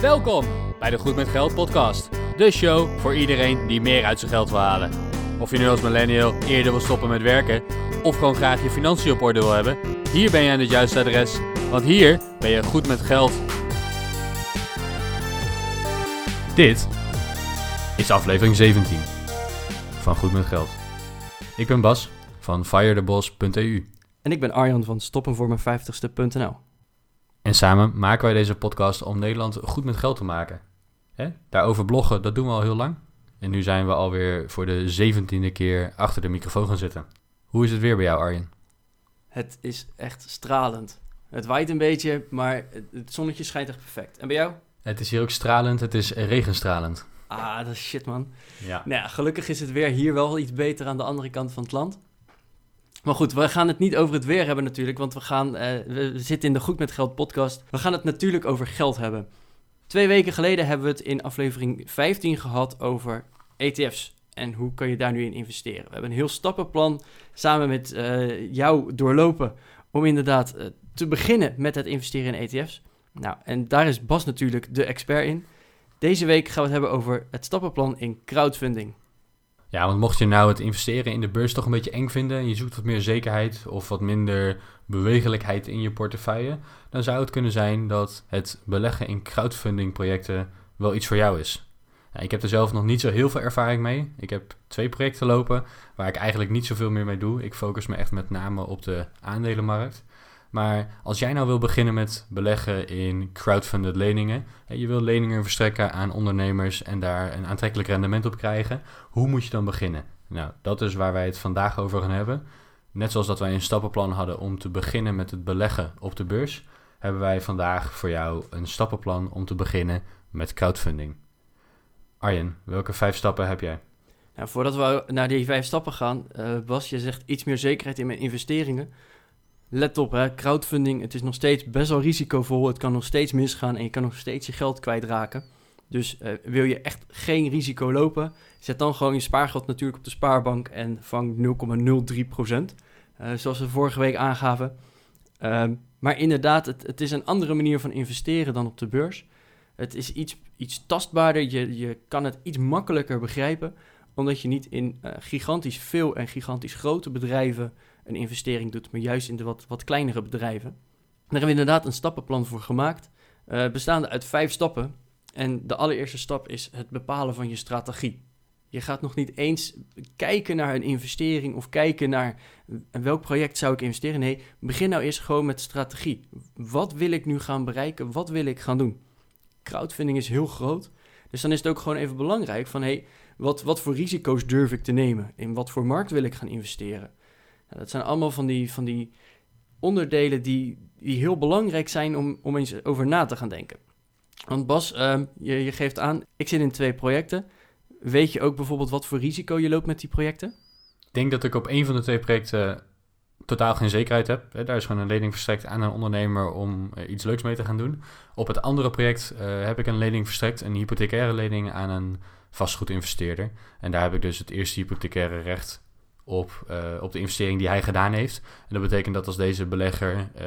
Welkom bij de Goed met Geld podcast. De show voor iedereen die meer uit zijn geld wil halen. Of je nu als millennial eerder wil stoppen met werken of gewoon graag je financiën op orde wil hebben, hier ben je aan het juiste adres, want hier ben je goed met geld. Dit is aflevering 17 van Goed met Geld. Ik ben Bas van firetheboss.eu En ik ben Arjan van stoppenvoormijn50ste.nl. en samen maken wij deze podcast om Nederland goed met geld te maken. Hè? Daarover bloggen, dat doen we al heel lang. En nu zijn we alweer voor de zeventiende keer achter de microfoon gaan zitten. Hoe is het weer bij jou, Arjen? Het is echt stralend. Het waait een beetje, maar het- zonnetje schijnt echt perfect. En bij jou? Het is hier ook stralend, het is regenstralend. Ah, dat is shit, man. Ja. Nou ja, gelukkig is het weer hier wel iets beter aan de andere kant van het land. Maar goed, we gaan het niet over het weer hebben natuurlijk, want we, gaan, eh, we zitten in de Goed met Geld podcast. We gaan het natuurlijk over geld hebben. Twee weken geleden hebben we het in aflevering 15 gehad over ETF's. En hoe kan je daar nu in investeren? We hebben een heel stappenplan samen met eh, jou doorlopen om inderdaad eh, te beginnen met het investeren in ETF's. Nou, en daar is Bas natuurlijk de expert in. Deze week gaan we het hebben over het stappenplan in crowdfunding. Ja, want mocht je nou het investeren in de beurs toch een beetje eng vinden... en je zoekt wat meer zekerheid of wat minder bewegelijkheid in je portefeuille... dan zou het kunnen zijn dat het beleggen in crowdfunding projecten wel iets voor jou is. Ja, ik heb er zelf nog niet zo heel veel ervaring mee. Ik heb twee projecten lopen waar ik eigenlijk niet zoveel meer mee doe. Ik focus me echt met name op de aandelenmarkt. Maar als jij nou wil beginnen met beleggen in crowdfunded leningen... en je wil leningen verstrekken aan ondernemers en daar een aantrekkelijk rendement op krijgen... hoe moet je dan beginnen? Nou, dat is waar wij het vandaag over gaan hebben. Net zoals dat wij een stappenplan hadden om te beginnen met het beleggen op de beurs... hebben wij vandaag voor jou een stappenplan om te beginnen met crowdfunding. Arjen, welke vijf stappen heb jij? Nou, voordat we naar die vijf stappen gaan, eh, Bas, je zegt iets meer zekerheid in mijn investeringen. Let op, hè, crowdfunding, het is nog steeds best wel risicovol. Het kan nog steeds misgaan en je kan nog steeds je geld kwijtraken. Dus eh, wil je echt geen risico lopen, zet dan gewoon je spaargeld natuurlijk op de spaarbank en vang 0,03%. eh zoals we vorige week aangaven. Ehm, maar inderdaad, het, het is een andere manier van investeren dan op de beurs. Het is iets, iets tastbaarder, je, je kan het iets makkelijker begrijpen omdat je niet in eh, gigantisch veel en gigantisch grote bedrijven een investering doet, maar juist in de wat, wat kleinere bedrijven. Daar hebben we inderdaad een stappenplan voor gemaakt, eh, bestaande uit vijf stappen. En de allereerste stap is het bepalen van je strategie. Je gaat nog niet eens kijken naar een investering of kijken naar welk project zou ik investeren. Nee, begin nou eerst gewoon met strategie. Wat wil ik nu gaan bereiken? Wat wil ik gaan doen? Crowdfunding is heel groot. Dus dan is het ook gewoon even belangrijk van hey, wat, wat voor risico's durf ik te nemen? In wat voor markt wil ik gaan investeren? Dat zijn allemaal van die, van die onderdelen die, die heel belangrijk zijn om, om eens over na te gaan denken. Want Bas, ehm, je, je geeft aan, ik zit in twee projecten. Weet je ook bijvoorbeeld wat voor risico je loopt met die projecten? Ik denk dat ik op één van de twee projecten totaal geen zekerheid heb. Daar is gewoon een lening verstrekt aan een ondernemer om eh, iets leuks mee te gaan doen. Op het andere project eh, heb ik een lening verstrekt, een hypothecaire lening aan een vastgoedinvesteerder. En daar heb ik dus het eerste hypothecaire recht op, eh, op de investering die hij gedaan heeft. En dat betekent dat als deze belegger eh,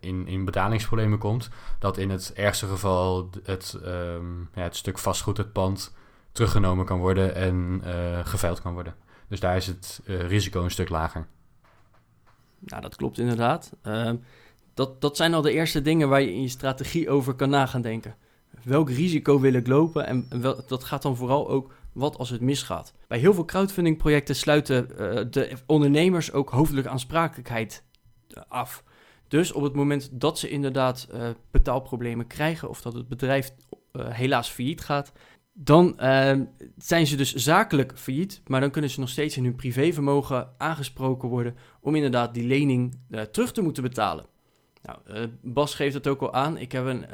in, in betalingsproblemen komt, dat in het ergste geval het, ehm, ja, het stuk vastgoed, het pand, teruggenomen kan worden en eh geveild kan worden. Dus daar is het risico een stuk lager. Nou, dat klopt inderdaad. Ehm, dat, dat zijn al de eerste dingen waar je in je strategie over kan na gaan denken. Welk risico wil ik lopen? En wel, dat gaat dan vooral ook wat als het misgaat. Bij heel veel crowdfunding projecten sluiten eh, de ondernemers ook hoofdelijke aansprakelijkheid eh, af. Dus op het moment dat ze inderdaad eh, betaalproblemen krijgen of dat het bedrijf helaas failliet gaat, dan zijn ze dus zakelijk failliet, maar dan kunnen ze nog steeds in hun privévermogen aangesproken worden om inderdaad die lening terug te moeten betalen. Nou, Bas geeft het ook al aan. Ik heb een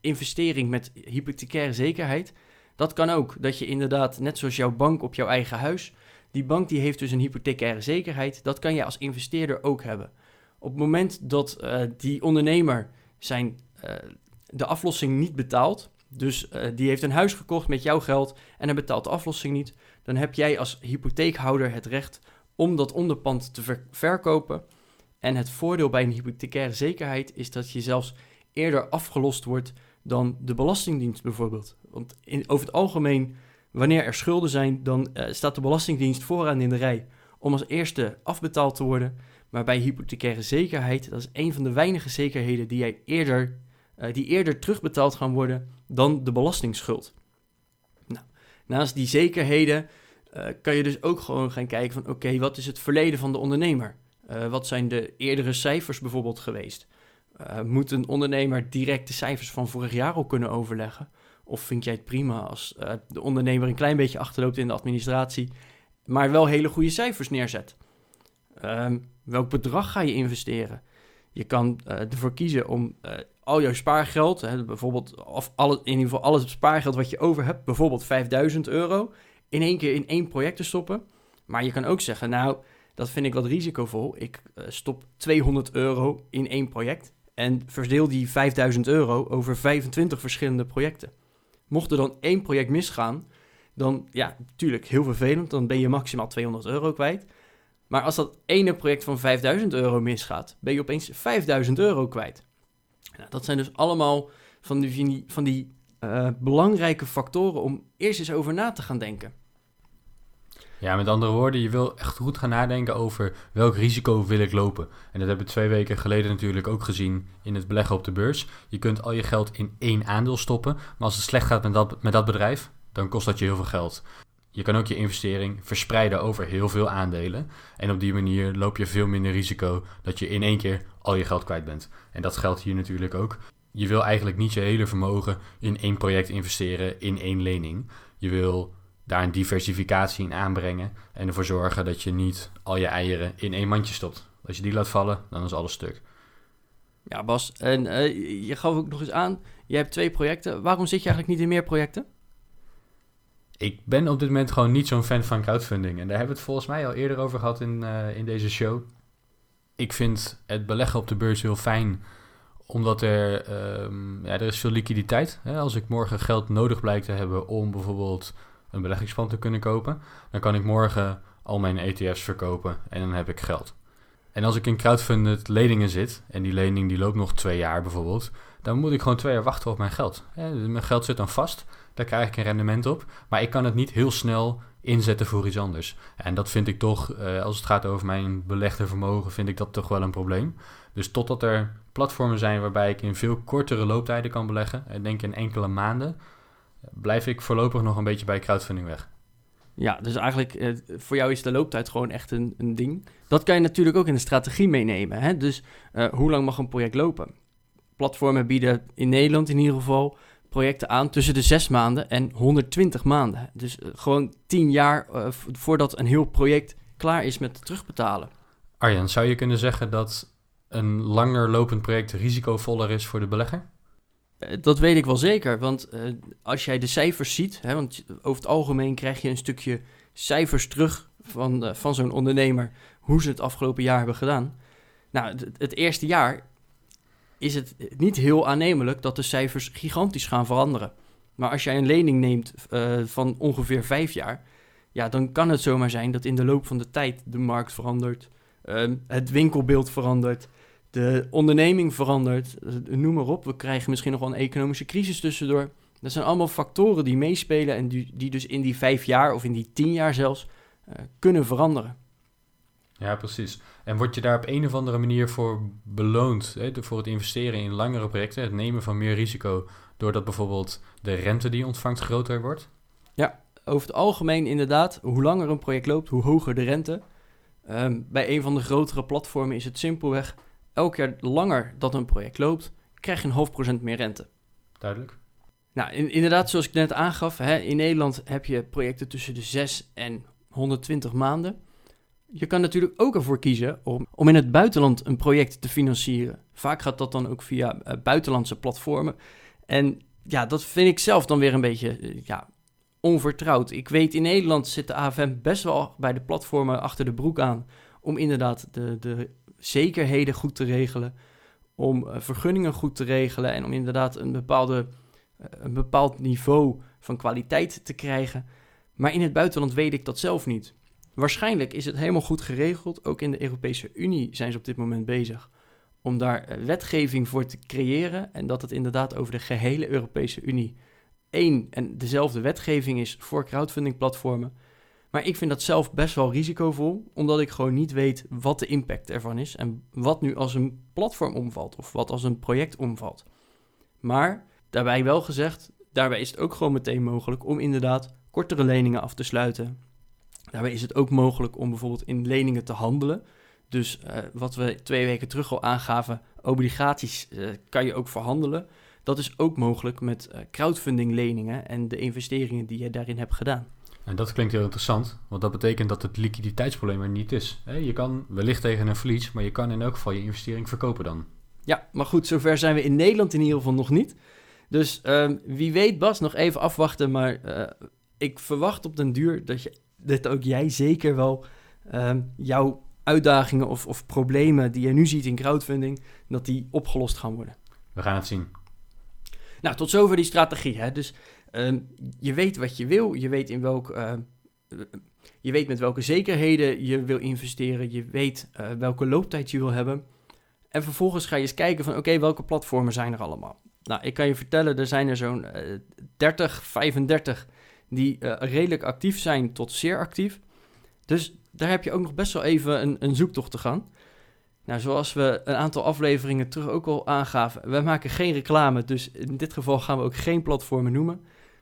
investering met hypothecaire zekerheid. Dat kan ook. Dat je inderdaad, net zoals jouw bank op jouw eigen huis, die bank die heeft dus een hypothecaire zekerheid. Dat kan je als investeerder ook hebben. Op het moment dat eh, die ondernemer zijn, eh, de aflossing niet betaalt, dus eh, die heeft een huis gekocht met jouw geld en hij betaalt de aflossing niet, dan heb jij als hypotheekhouder het recht om dat onderpand te ver- verkopen. En het voordeel bij een hypothecaire zekerheid is dat je zelfs eerder afgelost wordt dan de Belastingdienst bijvoorbeeld. Want over het algemeen, wanneer er schulden zijn, dan eh, staat de Belastingdienst vooraan in de rij om als eerste afbetaald te worden. Maar bij hypothecaire zekerheid, dat is een van de weinige zekerheden die, jij eerder, eh, die eerder terugbetaald gaan worden dan de belastingsschuld. Nou, naast die zekerheden eh, kan je dus ook gewoon gaan kijken van oké, wat is het verleden van de ondernemer? Wat zijn de eerdere cijfers bijvoorbeeld geweest? Uh, moet een ondernemer direct de cijfers van vorig jaar al kunnen overleggen? Of vind jij het prima als de ondernemer een klein beetje achterloopt in de administratie, maar wel hele goede cijfers neerzet? Um, welk bedrag ga je investeren? Je kan ervoor kiezen om al jouw spaargeld, hè, bijvoorbeeld, of alle, in ieder geval alles spaargeld wat je over hebt, bijvoorbeeld 5000 euro, in één keer in één project te stoppen. Maar je kan ook zeggen, nou, dat vind ik wat risicovol. Ik stop 200 euro in één project en verdeel die 5000 euro over 25 verschillende projecten. Mocht er dan één project misgaan, dan ja, natuurlijk heel vervelend, dan ben je maximaal 200 euro kwijt. Maar als dat ene project van 5000 euro misgaat, ben je opeens 5000 euro kwijt. Nou, dat zijn dus allemaal van die, van die uh, belangrijke factoren om eerst eens over na te gaan denken. Ja, met andere woorden, je wil echt goed gaan nadenken over welk risico wil ik lopen. En dat hebben we twee weken geleden natuurlijk ook gezien in het beleggen op de beurs. Je kunt al je geld in één aandeel stoppen, maar als het slecht gaat met dat, met dat bedrijf, dan kost dat je heel veel geld. Je kan ook je investering verspreiden over heel veel aandelen. En op die manier loop je veel minder risico dat je in één keer al je geld kwijt bent. En dat geldt hier natuurlijk ook. Je wil eigenlijk niet je hele vermogen in één project investeren, in één lening. Je wil daar een diversificatie in aanbrengen en ervoor zorgen dat je niet al je eieren in één mandje stopt. Als je die laat vallen, dan is alles stuk. Ja, Bas, en uh, je gaf ook nog eens aan, je hebt twee projecten. Waarom zit je eigenlijk niet in meer projecten? Ik ben op dit moment gewoon niet zo'n fan van crowdfunding. En daar hebben we het volgens mij al eerder over gehad in, uh, in deze show. Ik vind het beleggen op de beurs heel fijn, omdat er, um, ja, er is veel liquiditeit. Hè? Als ik morgen geld nodig blijkt te hebben om bijvoorbeeld een beleggingsfonds te kunnen kopen, dan kan ik morgen al mijn ETF's verkopen en dan heb ik geld. En als ik in crowdfunded leningen zit, en die lening die loopt nog twee jaar bijvoorbeeld, dan moet ik gewoon twee jaar wachten op mijn geld. Mijn geld zit dan vast, daar krijg ik een rendement op, maar ik kan het niet heel snel inzetten voor iets anders. En dat vind ik toch, eh, als het gaat over mijn belegde vermogen, vind ik dat toch wel een probleem. Dus totdat er platformen zijn waarbij ik in veel kortere looptijden kan beleggen, denk in enkele maanden, blijf ik voorlopig nog een beetje bij crowdfunding weg. Ja, dus eigenlijk eh, voor jou is de looptijd gewoon echt een, een ding. Dat kan je natuurlijk ook in de strategie meenemen. Hè? Dus uh, hoe lang mag een project lopen? Platformen bieden in Nederland in ieder geval projecten aan tussen de 6 maanden en 120 maanden. Dus uh, gewoon 10 jaar voordat een heel project klaar is met terugbetalen. Arjan, zou je kunnen zeggen dat een langer lopend project risicovoller is voor de belegger? Eh, dat weet ik wel zeker, want uh, als jij de cijfers ziet, hè, want over het algemeen krijg je een stukje cijfers terug van, uh, van zo'n ondernemer, hoe ze het afgelopen jaar hebben gedaan. Nou, het, eerste jaar is het niet heel aannemelijk dat de cijfers gigantisch gaan veranderen. Maar als jij een lening neemt van ongeveer vijf jaar, ja, dan kan het zomaar zijn dat in de loop van de tijd de markt verandert, het winkelbeeld verandert, de onderneming verandert, noem maar op. We krijgen misschien nog wel een economische crisis tussendoor. Dat zijn allemaal factoren die meespelen en die, die dus in die vijf jaar of in die tien jaar zelfs uh, kunnen veranderen. Ja, precies. En word je daar op een of andere manier voor beloond, hè, voor het investeren in langere projecten, het nemen van meer risico, doordat bijvoorbeeld de rente die je ontvangt groter wordt? Ja, over het algemeen inderdaad. Hoe langer een project loopt, hoe hoger de rente. Um, bij een van de grotere platformen is het simpelweg elk jaar langer dat een project loopt, krijg je een half procent meer rente. Duidelijk. Nou, inderdaad, zoals ik net aangaf, hè, in Nederland heb je projecten tussen de 6 en 120 maanden. Je kan natuurlijk ook ervoor kiezen om, om in het buitenland een project te financieren. Vaak gaat dat dan ook via uh, buitenlandse platformen. En ja, dat vind ik zelf dan weer een beetje uh, ja, onvertrouwd. Ik weet, in Nederland zit de AFM best wel bij de platformen achter de broek aan om inderdaad de, de zekerheden goed te regelen, om uh, vergunningen goed te regelen en om inderdaad een, bepaalde, uh, een bepaald niveau van kwaliteit te krijgen. Maar in het buitenland weet ik dat zelf niet. Waarschijnlijk is het helemaal goed geregeld. Ook in de Europese Unie zijn ze op dit moment bezig om daar eh, wetgeving voor te creëren en dat het inderdaad over de gehele Europese Unie één en dezelfde wetgeving is voor crowdfunding platformen. Maar ik vind dat zelf best wel risicovol, omdat ik gewoon niet weet wat de impact ervan is en wat nu als een platform omvalt of wat als een project omvalt. Maar daarbij wel gezegd, daarbij is het ook gewoon meteen mogelijk om inderdaad kortere leningen af te sluiten. Daarbij is het ook mogelijk om bijvoorbeeld in leningen te handelen. Dus uh, wat we twee weken terug al aangaven, obligaties uh, kan je ook verhandelen. Dat is ook mogelijk met uh, crowdfunding leningen en de investeringen die je daarin hebt gedaan. En dat klinkt heel interessant, want dat betekent dat het liquiditeitsprobleem er niet is. Je kan wellicht tegen een verlies, maar je kan in elk geval je investering verkopen dan. Ja, maar goed, zover zijn we in Nederland in ieder geval nog niet. Dus uh, wie weet, Bas, nog even afwachten. Maar uh, ik verwacht op den duur dat, je, dat ook jij zeker wel uh, jouw uitdagingen of, of problemen die je nu ziet in crowdfunding, dat die opgelost gaan worden. We gaan het zien. Nou, tot zover die strategie. Hè? Dus ehm, je weet wat je wil, je weet in welk je weet met welke zekerheden je wil investeren, je weet uh, welke looptijd je wil hebben. En vervolgens ga je eens kijken van oké, welke platformen zijn er allemaal? Nou, ik kan je vertellen, er zijn er zo'n uh, 30, 35 die redelijk actief zijn tot zeer actief. Dus daar heb je ook nog best wel even een, een zoektocht te gaan. Nou, zoals we een aantal afleveringen terug ook al aangaven, we maken geen reclame, dus in dit geval gaan we ook geen platformen noemen.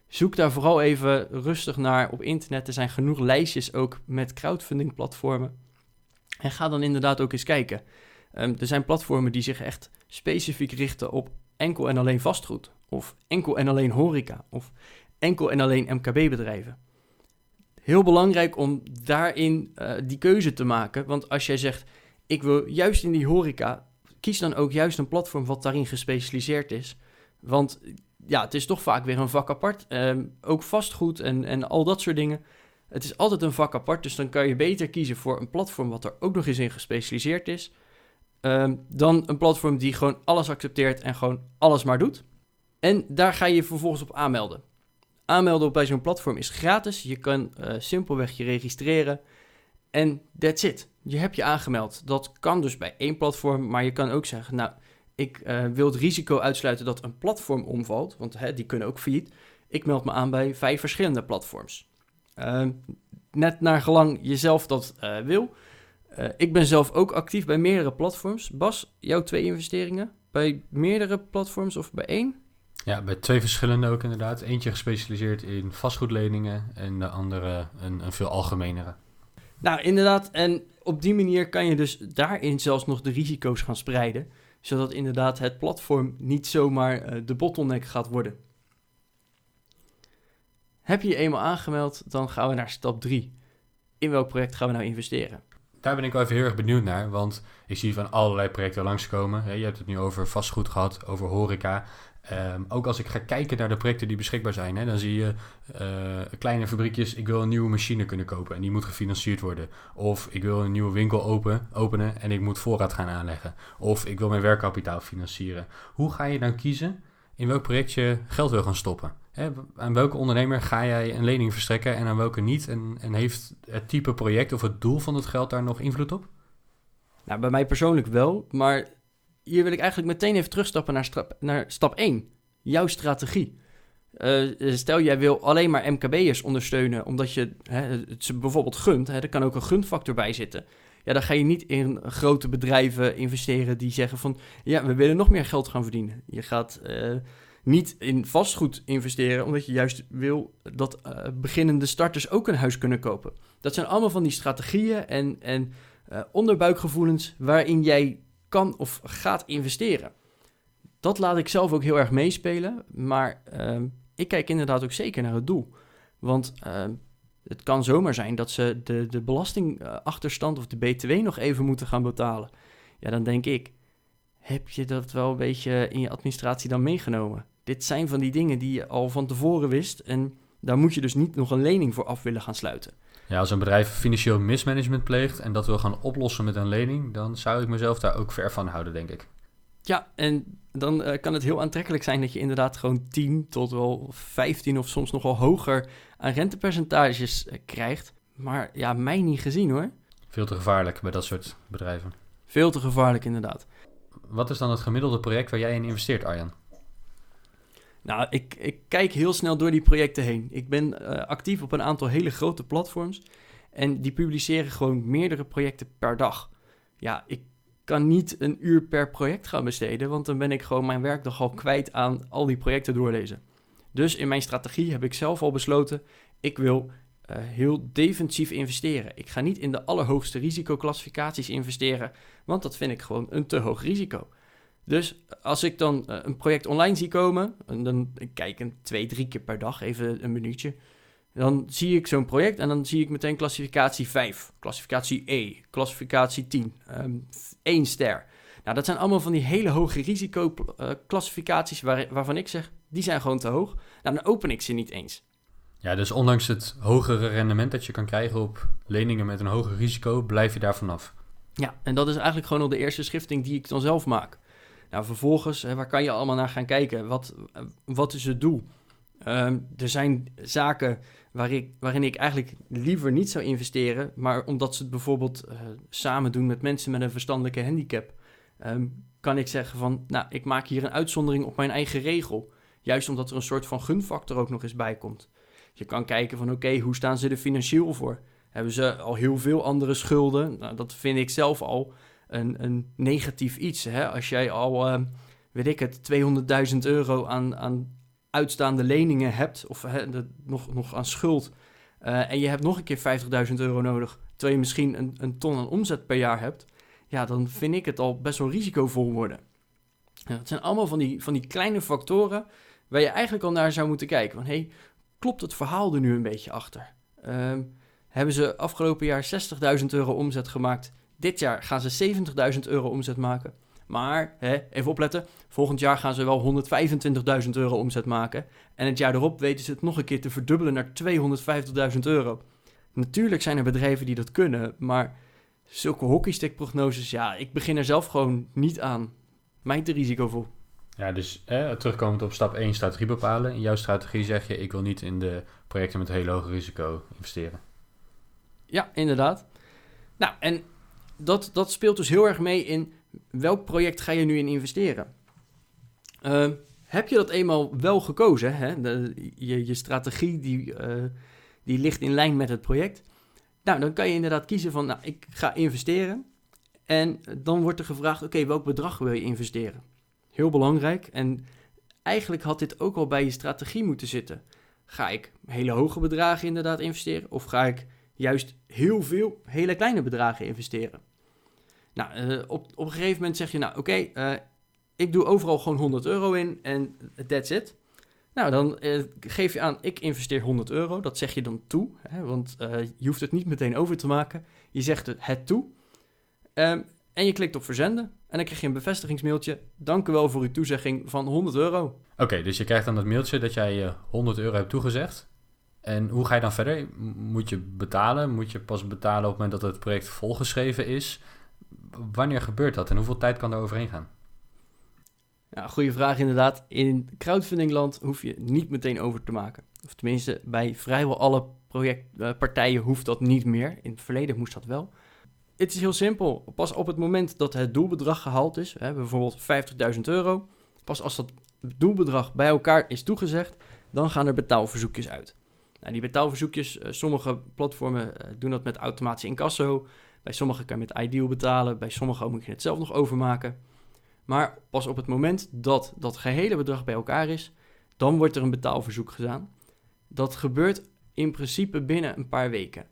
Zoek daar vooral even rustig naar op internet. Er zijn genoeg lijstjes ook met crowdfunding platformen. En ga dan inderdaad ook eens kijken. Um, er zijn platformen die zich echt specifiek richten op enkel en alleen vastgoed. Of enkel en alleen horeca. Of enkel en alleen MKB-bedrijven. Heel belangrijk om daarin uh, die keuze te maken. Want als jij zegt, ik wil juist in die horeca, kies dan ook juist een platform wat daarin gespecialiseerd is. Want ja, het is toch vaak weer een vak apart. Um, ook vastgoed en, en al dat soort dingen. Het is altijd een vak apart, dus dan kan je beter kiezen voor een platform wat er ook nog eens in gespecialiseerd is. Um, dan een platform die gewoon alles accepteert en gewoon alles maar doet. En daar ga je vervolgens op aanmelden. Aanmelden op bij zo'n platform is gratis. Je kan uh, simpelweg je registreren. En that's it. Je hebt je aangemeld. Dat kan dus bij één platform, maar je kan ook zeggen, nou, ik uh, wil het risico uitsluiten dat een platform omvalt, want hè, die kunnen ook failliet. Ik meld me aan bij vijf verschillende platforms. Uh, net naar gelang jezelf dat uh, wil. ik ben zelf ook actief bij meerdere platforms. Bas, jouw twee investeringen bij meerdere platforms of bij één? Ja, bij twee verschillende ook inderdaad. Eentje gespecialiseerd in vastgoedleningen en de andere een, een veel algemenere. Nou, inderdaad. En op die manier kan je dus daarin zelfs nog de risico's gaan spreiden zodat inderdaad het platform niet zomaar uh, de bottleneck gaat worden. Heb je je eenmaal aangemeld, dan gaan we naar stap 3. In welk project gaan we nou investeren? Daar ben ik wel even heel erg benieuwd naar, want ik zie van allerlei projecten langskomen. Je hebt het nu over vastgoed gehad, over horeca. Um, ook als ik ga kijken naar de projecten die beschikbaar zijn, hè, dan zie je uh, kleine fabriekjes. Ik wil een nieuwe machine kunnen kopen en die moet gefinancierd worden. Of ik wil een nieuwe winkel open, openen en ik moet voorraad gaan aanleggen. Of ik wil mijn werkkapitaal financieren. Hoe ga je dan kiezen in welk project je geld wil gaan stoppen? Hè, aan welke ondernemer ga jij een lening verstrekken en aan welke niet? En, en heeft het type project of het doel van het geld daar nog invloed op? Nou, bij mij persoonlijk wel, maar hier wil ik eigenlijk meteen even terugstappen naar, stap, naar stap 1. Jouw strategie. Uh, stel, jij wil alleen maar MKB'ers ondersteunen, omdat je hè, het ze bijvoorbeeld gunt. Hè, er kan ook een gunfactor bij zitten. Ja, dan ga je niet in grote bedrijven investeren die zeggen van... ja, we willen nog meer geld gaan verdienen. Je gaat uh, niet in vastgoed investeren, omdat je juist wil dat uh, beginnende starters ook een huis kunnen kopen. Dat zijn allemaal van die strategieën en, en onderbuikgevoelens waarin jij kan of gaat investeren. Dat laat ik zelf ook heel erg meespelen, maar uh, ik kijk inderdaad ook zeker naar het doel. Want uh, het kan zomaar zijn dat ze de, de belastingachterstand of de BTW nog even moeten gaan betalen. Ja, dan denk ik, heb je dat wel een beetje in je administratie dan meegenomen? Dit zijn van die dingen die je al van tevoren wist en daar moet je dus niet nog een lening voor af willen gaan sluiten. Ja, als een bedrijf financieel mismanagement pleegt en dat wil gaan oplossen met een lening, dan zou ik mezelf daar ook ver van houden, denk ik. Ja, en dan uh, kan het heel aantrekkelijk zijn dat je inderdaad gewoon 10 tot wel 15 of soms nog wel hoger aan rentepercentages uh, krijgt. Maar ja, mij niet gezien hoor. Veel te gevaarlijk bij dat soort bedrijven. Veel te gevaarlijk inderdaad. wat is dan het gemiddelde project waar jij in investeert, Arjan? Nou, ik, ik kijk heel snel door die projecten heen. Ik ben uh, actief op een aantal hele grote platforms. En die publiceren gewoon meerdere projecten per dag. Ja, ik kan niet een uur per project gaan besteden, want dan ben ik gewoon mijn werkdag al kwijt aan al die projecten doorlezen. Dus in mijn strategie heb ik zelf al besloten, ik wil uh, heel defensief investeren. Ik ga niet in de allerhoogste risicoclassificaties investeren, want dat vind ik gewoon een te hoog risico. Dus als ik dan uh, een project online zie komen, en dan ik kijk een twee, drie keer per dag, even een minuutje, dan zie ik zo'n project en dan zie ik meteen klassificatie 5, klassificatie E, klassificatie 10, um, 1 ster. Nou, dat zijn allemaal van die hele hoge risico-classificaties uh, waar, waarvan ik zeg, die zijn gewoon te hoog. Nou, dan open ik ze niet eens. Ja, dus ondanks het hogere rendement dat je kan krijgen op leningen met een hoger risico, blijf je daar vanaf. Ja, en dat is eigenlijk gewoon al de eerste schifting die ik dan zelf maak. Nou, vervolgens, waar kan je allemaal naar gaan kijken? Wat, wat is het doel? Um, er zijn zaken waar ik, waarin ik eigenlijk liever niet zou investeren, maar omdat ze het bijvoorbeeld uh, samen doen met mensen met een verstandelijke handicap, um, kan ik zeggen van, nou, ik maak hier een uitzondering op mijn eigen regel. Juist omdat er een soort van gunfactor ook nog eens bij komt. Je kan kijken van, oké, hoe staan ze er financieel voor? Hebben ze al heel veel andere schulden? Nou, dat vind ik zelf al een, negatief iets. Hè? Als jij al, uh, weet ik het, 200.000 euro aan, aan uitstaande leningen hebt, of hè, nog, nog aan schuld, uh, en je hebt nog een keer 50.000 euro nodig, terwijl je misschien een, een ton aan omzet per jaar hebt, ja, dan vind ik het al best wel risicovol worden. Het zijn allemaal van die, van die kleine factoren waar je eigenlijk al naar zou moeten kijken. Van, hey, klopt het verhaal er nu een beetje achter? Uh, hebben ze afgelopen jaar 60.000 euro omzet gemaakt? Dit jaar gaan ze 70.000 euro omzet maken. Maar, hè, even opletten, volgend jaar gaan ze wel 125.000 euro omzet maken. En het jaar erop weten ze het nog een keer te verdubbelen naar 250.000 euro. Natuurlijk zijn er bedrijven die dat kunnen, maar zulke hockeystickprognoses, ja, ik begin er zelf gewoon niet aan. Mij te risicovol. Ja, dus eh, terugkomend op stap 1, strategie bepalen. In jouw strategie zeg je, ik wil niet in de projecten met heel hoog risico investeren. Ja, inderdaad. Nou, en dat, dat speelt dus heel erg mee in welk project ga je nu in investeren? Uh, heb je dat eenmaal wel gekozen? Hè? Je, je strategie die, uh, die ligt in lijn met het project. Nou, dan kan je inderdaad kiezen van, nou, ik ga investeren. En dan wordt er gevraagd, oké, welk bedrag wil je investeren? Heel belangrijk. En eigenlijk had dit ook al bij je strategie moeten zitten. Ga ik hele hoge bedragen inderdaad investeren? Of ga ik juist heel veel hele kleine bedragen investeren? Nou, uh, op, op een gegeven moment zeg je, nou oké, uh, ik doe overal gewoon 100 euro in en that's it. Nou, dan uh, geef je aan, ik investeer 100 euro. Dat zeg je dan toe, hè, want je hoeft het niet meteen over te maken. Je zegt het, het toe. Um, en je klikt op verzenden. En dan krijg je een bevestigingsmailtje. Dank u wel voor uw toezegging van 100 euro. Oké, dus je krijgt dan dat mailtje dat jij 100 euro hebt toegezegd. En hoe ga je dan verder? Moet je betalen? Moet je pas betalen op het moment dat het project volgeschreven is? Wanneer gebeurt dat en hoeveel tijd kan er overheen gaan? Ja, goede vraag inderdaad. In crowdfundingland hoef je niet meteen over te maken. Of tenminste, bij vrijwel alle projectpartijen uh, hoeft dat niet meer. In het verleden moest dat wel. Het is heel simpel. Pas op het moment dat het doelbedrag gehaald is, hè, bijvoorbeeld 50.000 euro, pas als dat doelbedrag bij elkaar is toegezegd, dan gaan er betaalverzoekjes uit. Nou, die betaalverzoekjes, uh, sommige platformen uh, doen dat met automatische incasso. Bij sommigen kan je met Ideal betalen, bij sommigen moet je het zelf nog overmaken. Maar pas op het moment dat dat gehele bedrag bij elkaar is, dan wordt er een betaalverzoek gedaan. Dat gebeurt in principe binnen een paar weken.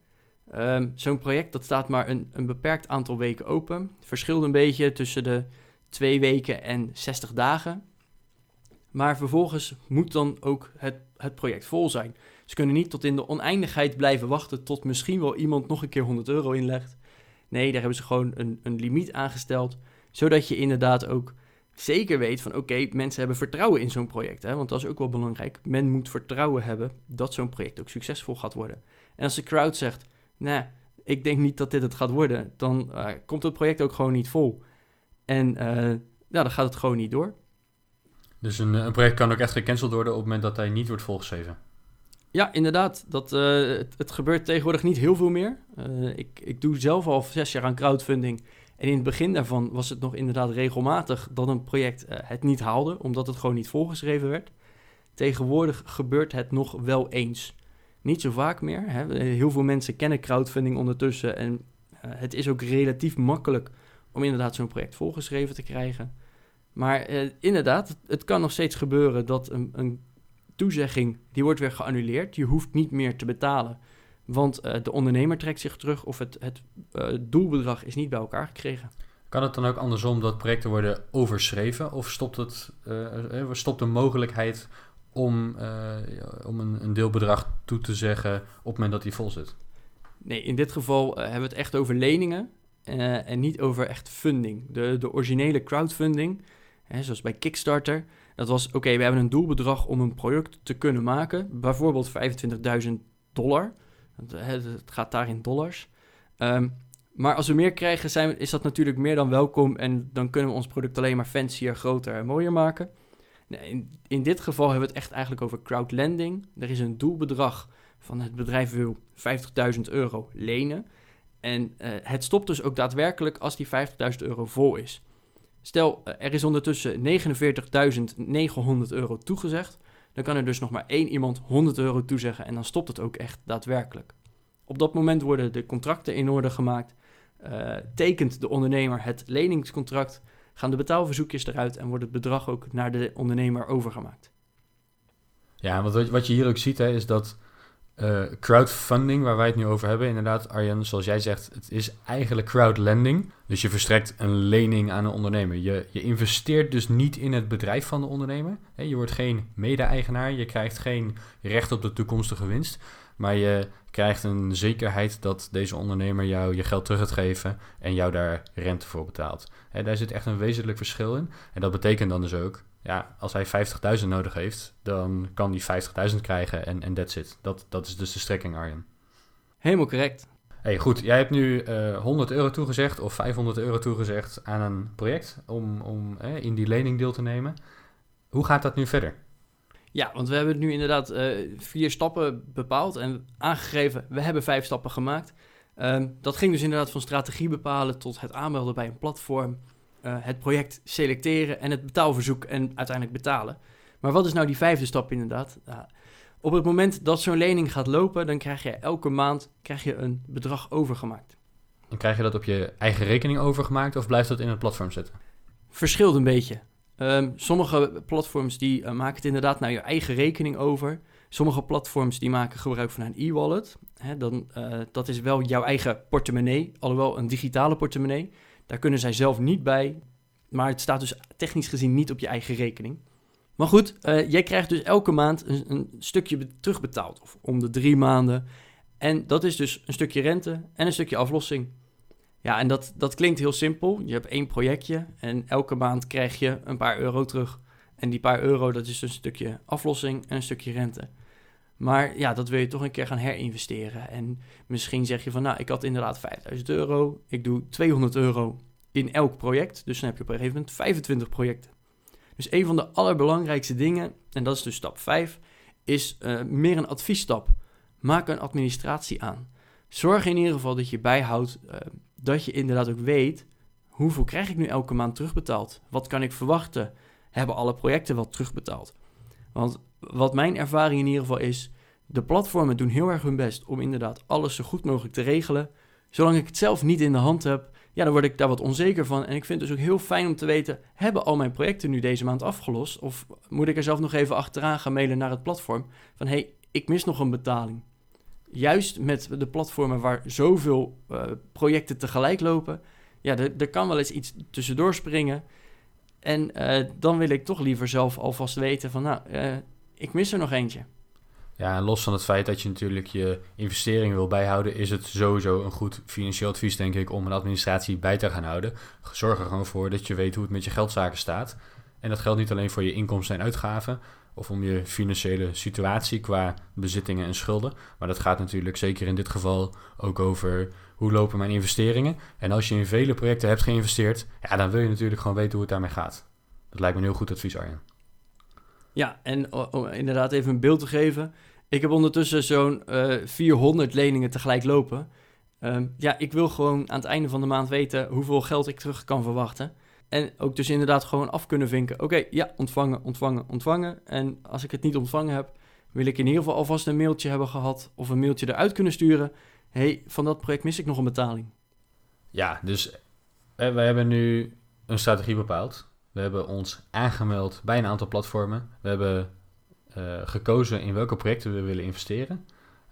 Um, Zo'n project dat staat maar een, een beperkt aantal weken open. Verschilt een beetje tussen de twee weken en 60 dagen. Maar vervolgens moet dan ook het, het project vol zijn. Ze kunnen niet tot in de oneindigheid blijven wachten tot misschien wel iemand nog een keer 100 euro inlegt. Nee, daar hebben ze gewoon een, een limiet aangesteld, zodat je inderdaad ook zeker weet van oké, mensen hebben vertrouwen in zo'n project. Hè? Want dat is ook wel belangrijk. Men moet vertrouwen hebben dat zo'n project ook succesvol gaat worden. En als de crowd zegt, nou, ik denk niet dat dit het gaat worden, dan uh, komt het project ook gewoon niet vol. En uh, ja, dan gaat het gewoon niet door. Dus een, een project kan ook echt gecanceld worden op het moment dat hij niet wordt volgeschreven? Ja, inderdaad. Dat, uh, het, het, gebeurt tegenwoordig niet heel veel meer. Uh, ik, ik doe zelf al zes jaar aan crowdfunding. En in het begin daarvan was het nog inderdaad regelmatig dat een project eh, het niet haalde, omdat het gewoon niet volgeschreven werd. Tegenwoordig gebeurt het nog wel eens. Niet zo vaak meer. Hè. Heel veel mensen kennen crowdfunding ondertussen en eh, het is ook relatief makkelijk om inderdaad zo'n project volgeschreven te krijgen. Maar eh, inderdaad, het kan nog steeds gebeuren dat een, een, toezegging, die wordt weer geannuleerd. Je hoeft niet meer te betalen, want uh, de ondernemer trekt zich terug of het, het uh, doelbedrag is niet bij elkaar gekregen. Kan het dan ook andersom dat projecten worden overschreven of stopt, het, uh, stopt de mogelijkheid om, om een, een, deelbedrag toe te zeggen op het moment dat die vol zit? Nee, in dit geval hebben we het echt over leningen en niet over echt funding. De, de originele crowdfunding, hè, zoals bij Kickstarter, dat was, oké, we hebben een doelbedrag om een product te kunnen maken. Bijvoorbeeld 25.000 dollar. Het gaat daar in dollars. Um, maar als we meer krijgen, zijn, is dat natuurlijk meer dan welkom. En dan kunnen we ons product alleen maar fancier, groter en mooier maken. In, in dit geval hebben we het echt eigenlijk over crowdlending. Er is een doelbedrag van het bedrijf wil 50.000 euro lenen. En uh, het stopt dus ook daadwerkelijk als die 50.000 euro vol is. Stel, er is ondertussen 49.900 euro toegezegd. Dan kan er dus nog maar één iemand 100 euro toezeggen en dan stopt het ook echt daadwerkelijk. Op dat moment worden de contracten in orde gemaakt, uh, tekent de ondernemer het leningscontract, gaan de betaalverzoekjes eruit en wordt het bedrag ook naar de ondernemer overgemaakt. Ja, want wat je hier ook ziet hè, is dat uh, crowdfunding, waar wij het nu over hebben, inderdaad, Arjan, zoals jij zegt, het is eigenlijk crowdlending. Dus je verstrekt een lening aan een ondernemer. Je, je investeert dus niet in het bedrijf van de ondernemer. Je wordt geen mede-eigenaar, je krijgt geen recht op de toekomstige winst. Maar je krijgt een zekerheid dat deze ondernemer jou je geld terug gaat geven en jou daar rente voor betaalt. daar zit echt een wezenlijk verschil in. En dat betekent dan dus ook ja, als hij 50.000 nodig heeft, dan kan hij 50.000 krijgen en, en that's it. Dat, dat is dus de strekking, Arjen. Helemaal correct. Hey, goed, jij hebt nu uh, eh, 100 euro toegezegd of 500 euro toegezegd aan een project om, om eh, in die lening deel te nemen. Hoe gaat dat nu verder? Ja, want we hebben nu inderdaad uh, vier stappen bepaald en aangegeven. We hebben vijf stappen gemaakt. Uh, dat ging dus inderdaad van strategie bepalen tot het aanmelden bij een platform, uh, het project selecteren en het betaalverzoek en uiteindelijk betalen. Maar wat is nou die vijfde stap inderdaad? Op het moment dat zo'n lening gaat lopen, dan krijg je elke maand krijg je een bedrag overgemaakt. En krijg je dat op je eigen rekening overgemaakt of blijft dat in het platform zitten? Verschilt een beetje. Um, sommige platforms die uh, maken het inderdaad naar je eigen rekening over. Sommige platforms die maken gebruik van een e-wallet. dan, uh, dat is wel jouw eigen portemonnee, alhoewel een digitale portemonnee. Daar kunnen zij zelf niet bij. Maar het staat dus technisch gezien niet op je eigen rekening. Maar goed, uh, jij krijgt dus elke maand een, een, stukje terugbetaald. Of om de drie maanden. En dat is dus een stukje rente en een stukje aflossing. Ja, en dat, dat klinkt heel simpel. Je hebt één projectje en elke maand krijg je een paar euro terug. En die paar euro, dat is dus een stukje aflossing en een stukje rente. Maar ja, dat wil je toch een keer gaan herinvesteren. En misschien zeg je van, nou, ik had inderdaad 5000 euro. Ik doe 200 euro in elk project. Dus dan heb je op een gegeven moment 25 projecten. Dus een van de allerbelangrijkste dingen, en dat is dus stap 5, is uh, meer een adviesstap. Maak een administratie aan. Zorg in ieder geval dat je bijhoudt uh, dat je inderdaad ook weet hoeveel krijg ik nu elke maand terugbetaald? Wat kan ik verwachten? Hebben alle projecten wat terugbetaald? Want wat mijn ervaring in ieder geval is, de platformen doen heel erg hun best om inderdaad alles zo goed mogelijk te regelen. Zolang ik het zelf niet in de hand heb, ja, dan word ik daar wat onzeker van. En ik vind het dus ook heel fijn om te weten, hebben al mijn projecten nu deze maand afgelost? Of moet ik er zelf nog even achteraan gaan mailen naar het platform van, hey, ik mis nog een betaling juist met de platformen waar zoveel uh, projecten tegelijk lopen, ja, er, kan wel eens iets tussendoor springen. En uh, dan wil ik toch liever zelf alvast weten van, nou, uh, ik mis er nog eentje. Ja, en los van het feit dat je natuurlijk je investeringen wil bijhouden, is het sowieso een goed financieel advies, denk ik, om een administratie bij te gaan houden. Zorg er gewoon voor dat je weet hoe het met je geldzaken staat. En dat geldt niet alleen voor je inkomsten en uitgaven, of om je financiële situatie qua bezittingen en schulden. Maar dat gaat natuurlijk zeker in dit geval ook over hoe lopen mijn investeringen. En als je in vele projecten hebt geïnvesteerd, ja, dan wil je natuurlijk gewoon weten hoe het daarmee gaat. Dat lijkt me een heel goed advies, Arjen. Ja, en om inderdaad even een beeld te geven. Ik heb ondertussen zo'n uh, eh, 400 leningen tegelijk lopen. Ehm, ja, ik wil gewoon aan het einde van de maand weten hoeveel geld ik terug kan verwachten. En ook dus inderdaad gewoon af kunnen vinken. Oké, ja, ontvangen, ontvangen, ontvangen. En als ik het niet ontvangen heb, wil ik in ieder geval alvast een mailtje hebben gehad of een mailtje eruit kunnen sturen. hey, van dat project mis ik nog een betaling. Ja, dus eh, wij hebben nu een strategie bepaald. We hebben ons aangemeld bij een aantal platformen. We hebben eh, gekozen in welke projecten we willen investeren.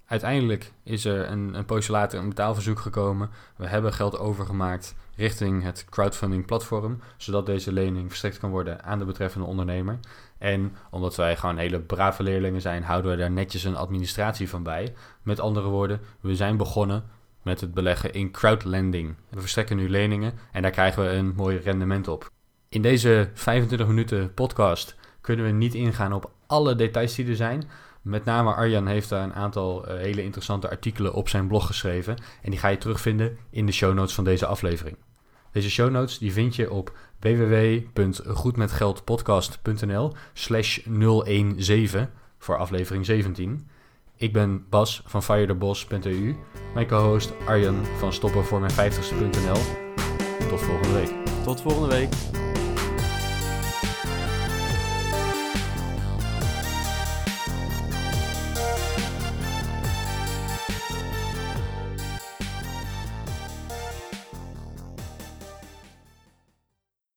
Uiteindelijk is er een, een poosje later een betaalverzoek gekomen. We hebben geld overgemaakt richting het crowdfunding platform, zodat deze lening verstrekt kan worden aan de betreffende ondernemer. En omdat wij gewoon hele brave leerlingen zijn, houden we daar netjes een administratie van bij. Met andere woorden, we zijn begonnen met het beleggen in crowdlending. We verstrekken nu leningen en daar krijgen we een mooi rendement op. In deze 25 minuten podcast kunnen we niet ingaan op alle details die er zijn. Met name Arjan heeft daar een aantal uh, hele interessante artikelen op zijn blog geschreven. En die ga je terugvinden in de show notes van deze aflevering. Deze show notes die vind je op www.goedmetgeldpodcast.nl slash 017 voor aflevering 17. Ik ben Bas van firethebos.eu. Mijn co-host Arjan van stoppenvoormijn50ste.nl. Tot volgende week. Tot volgende week.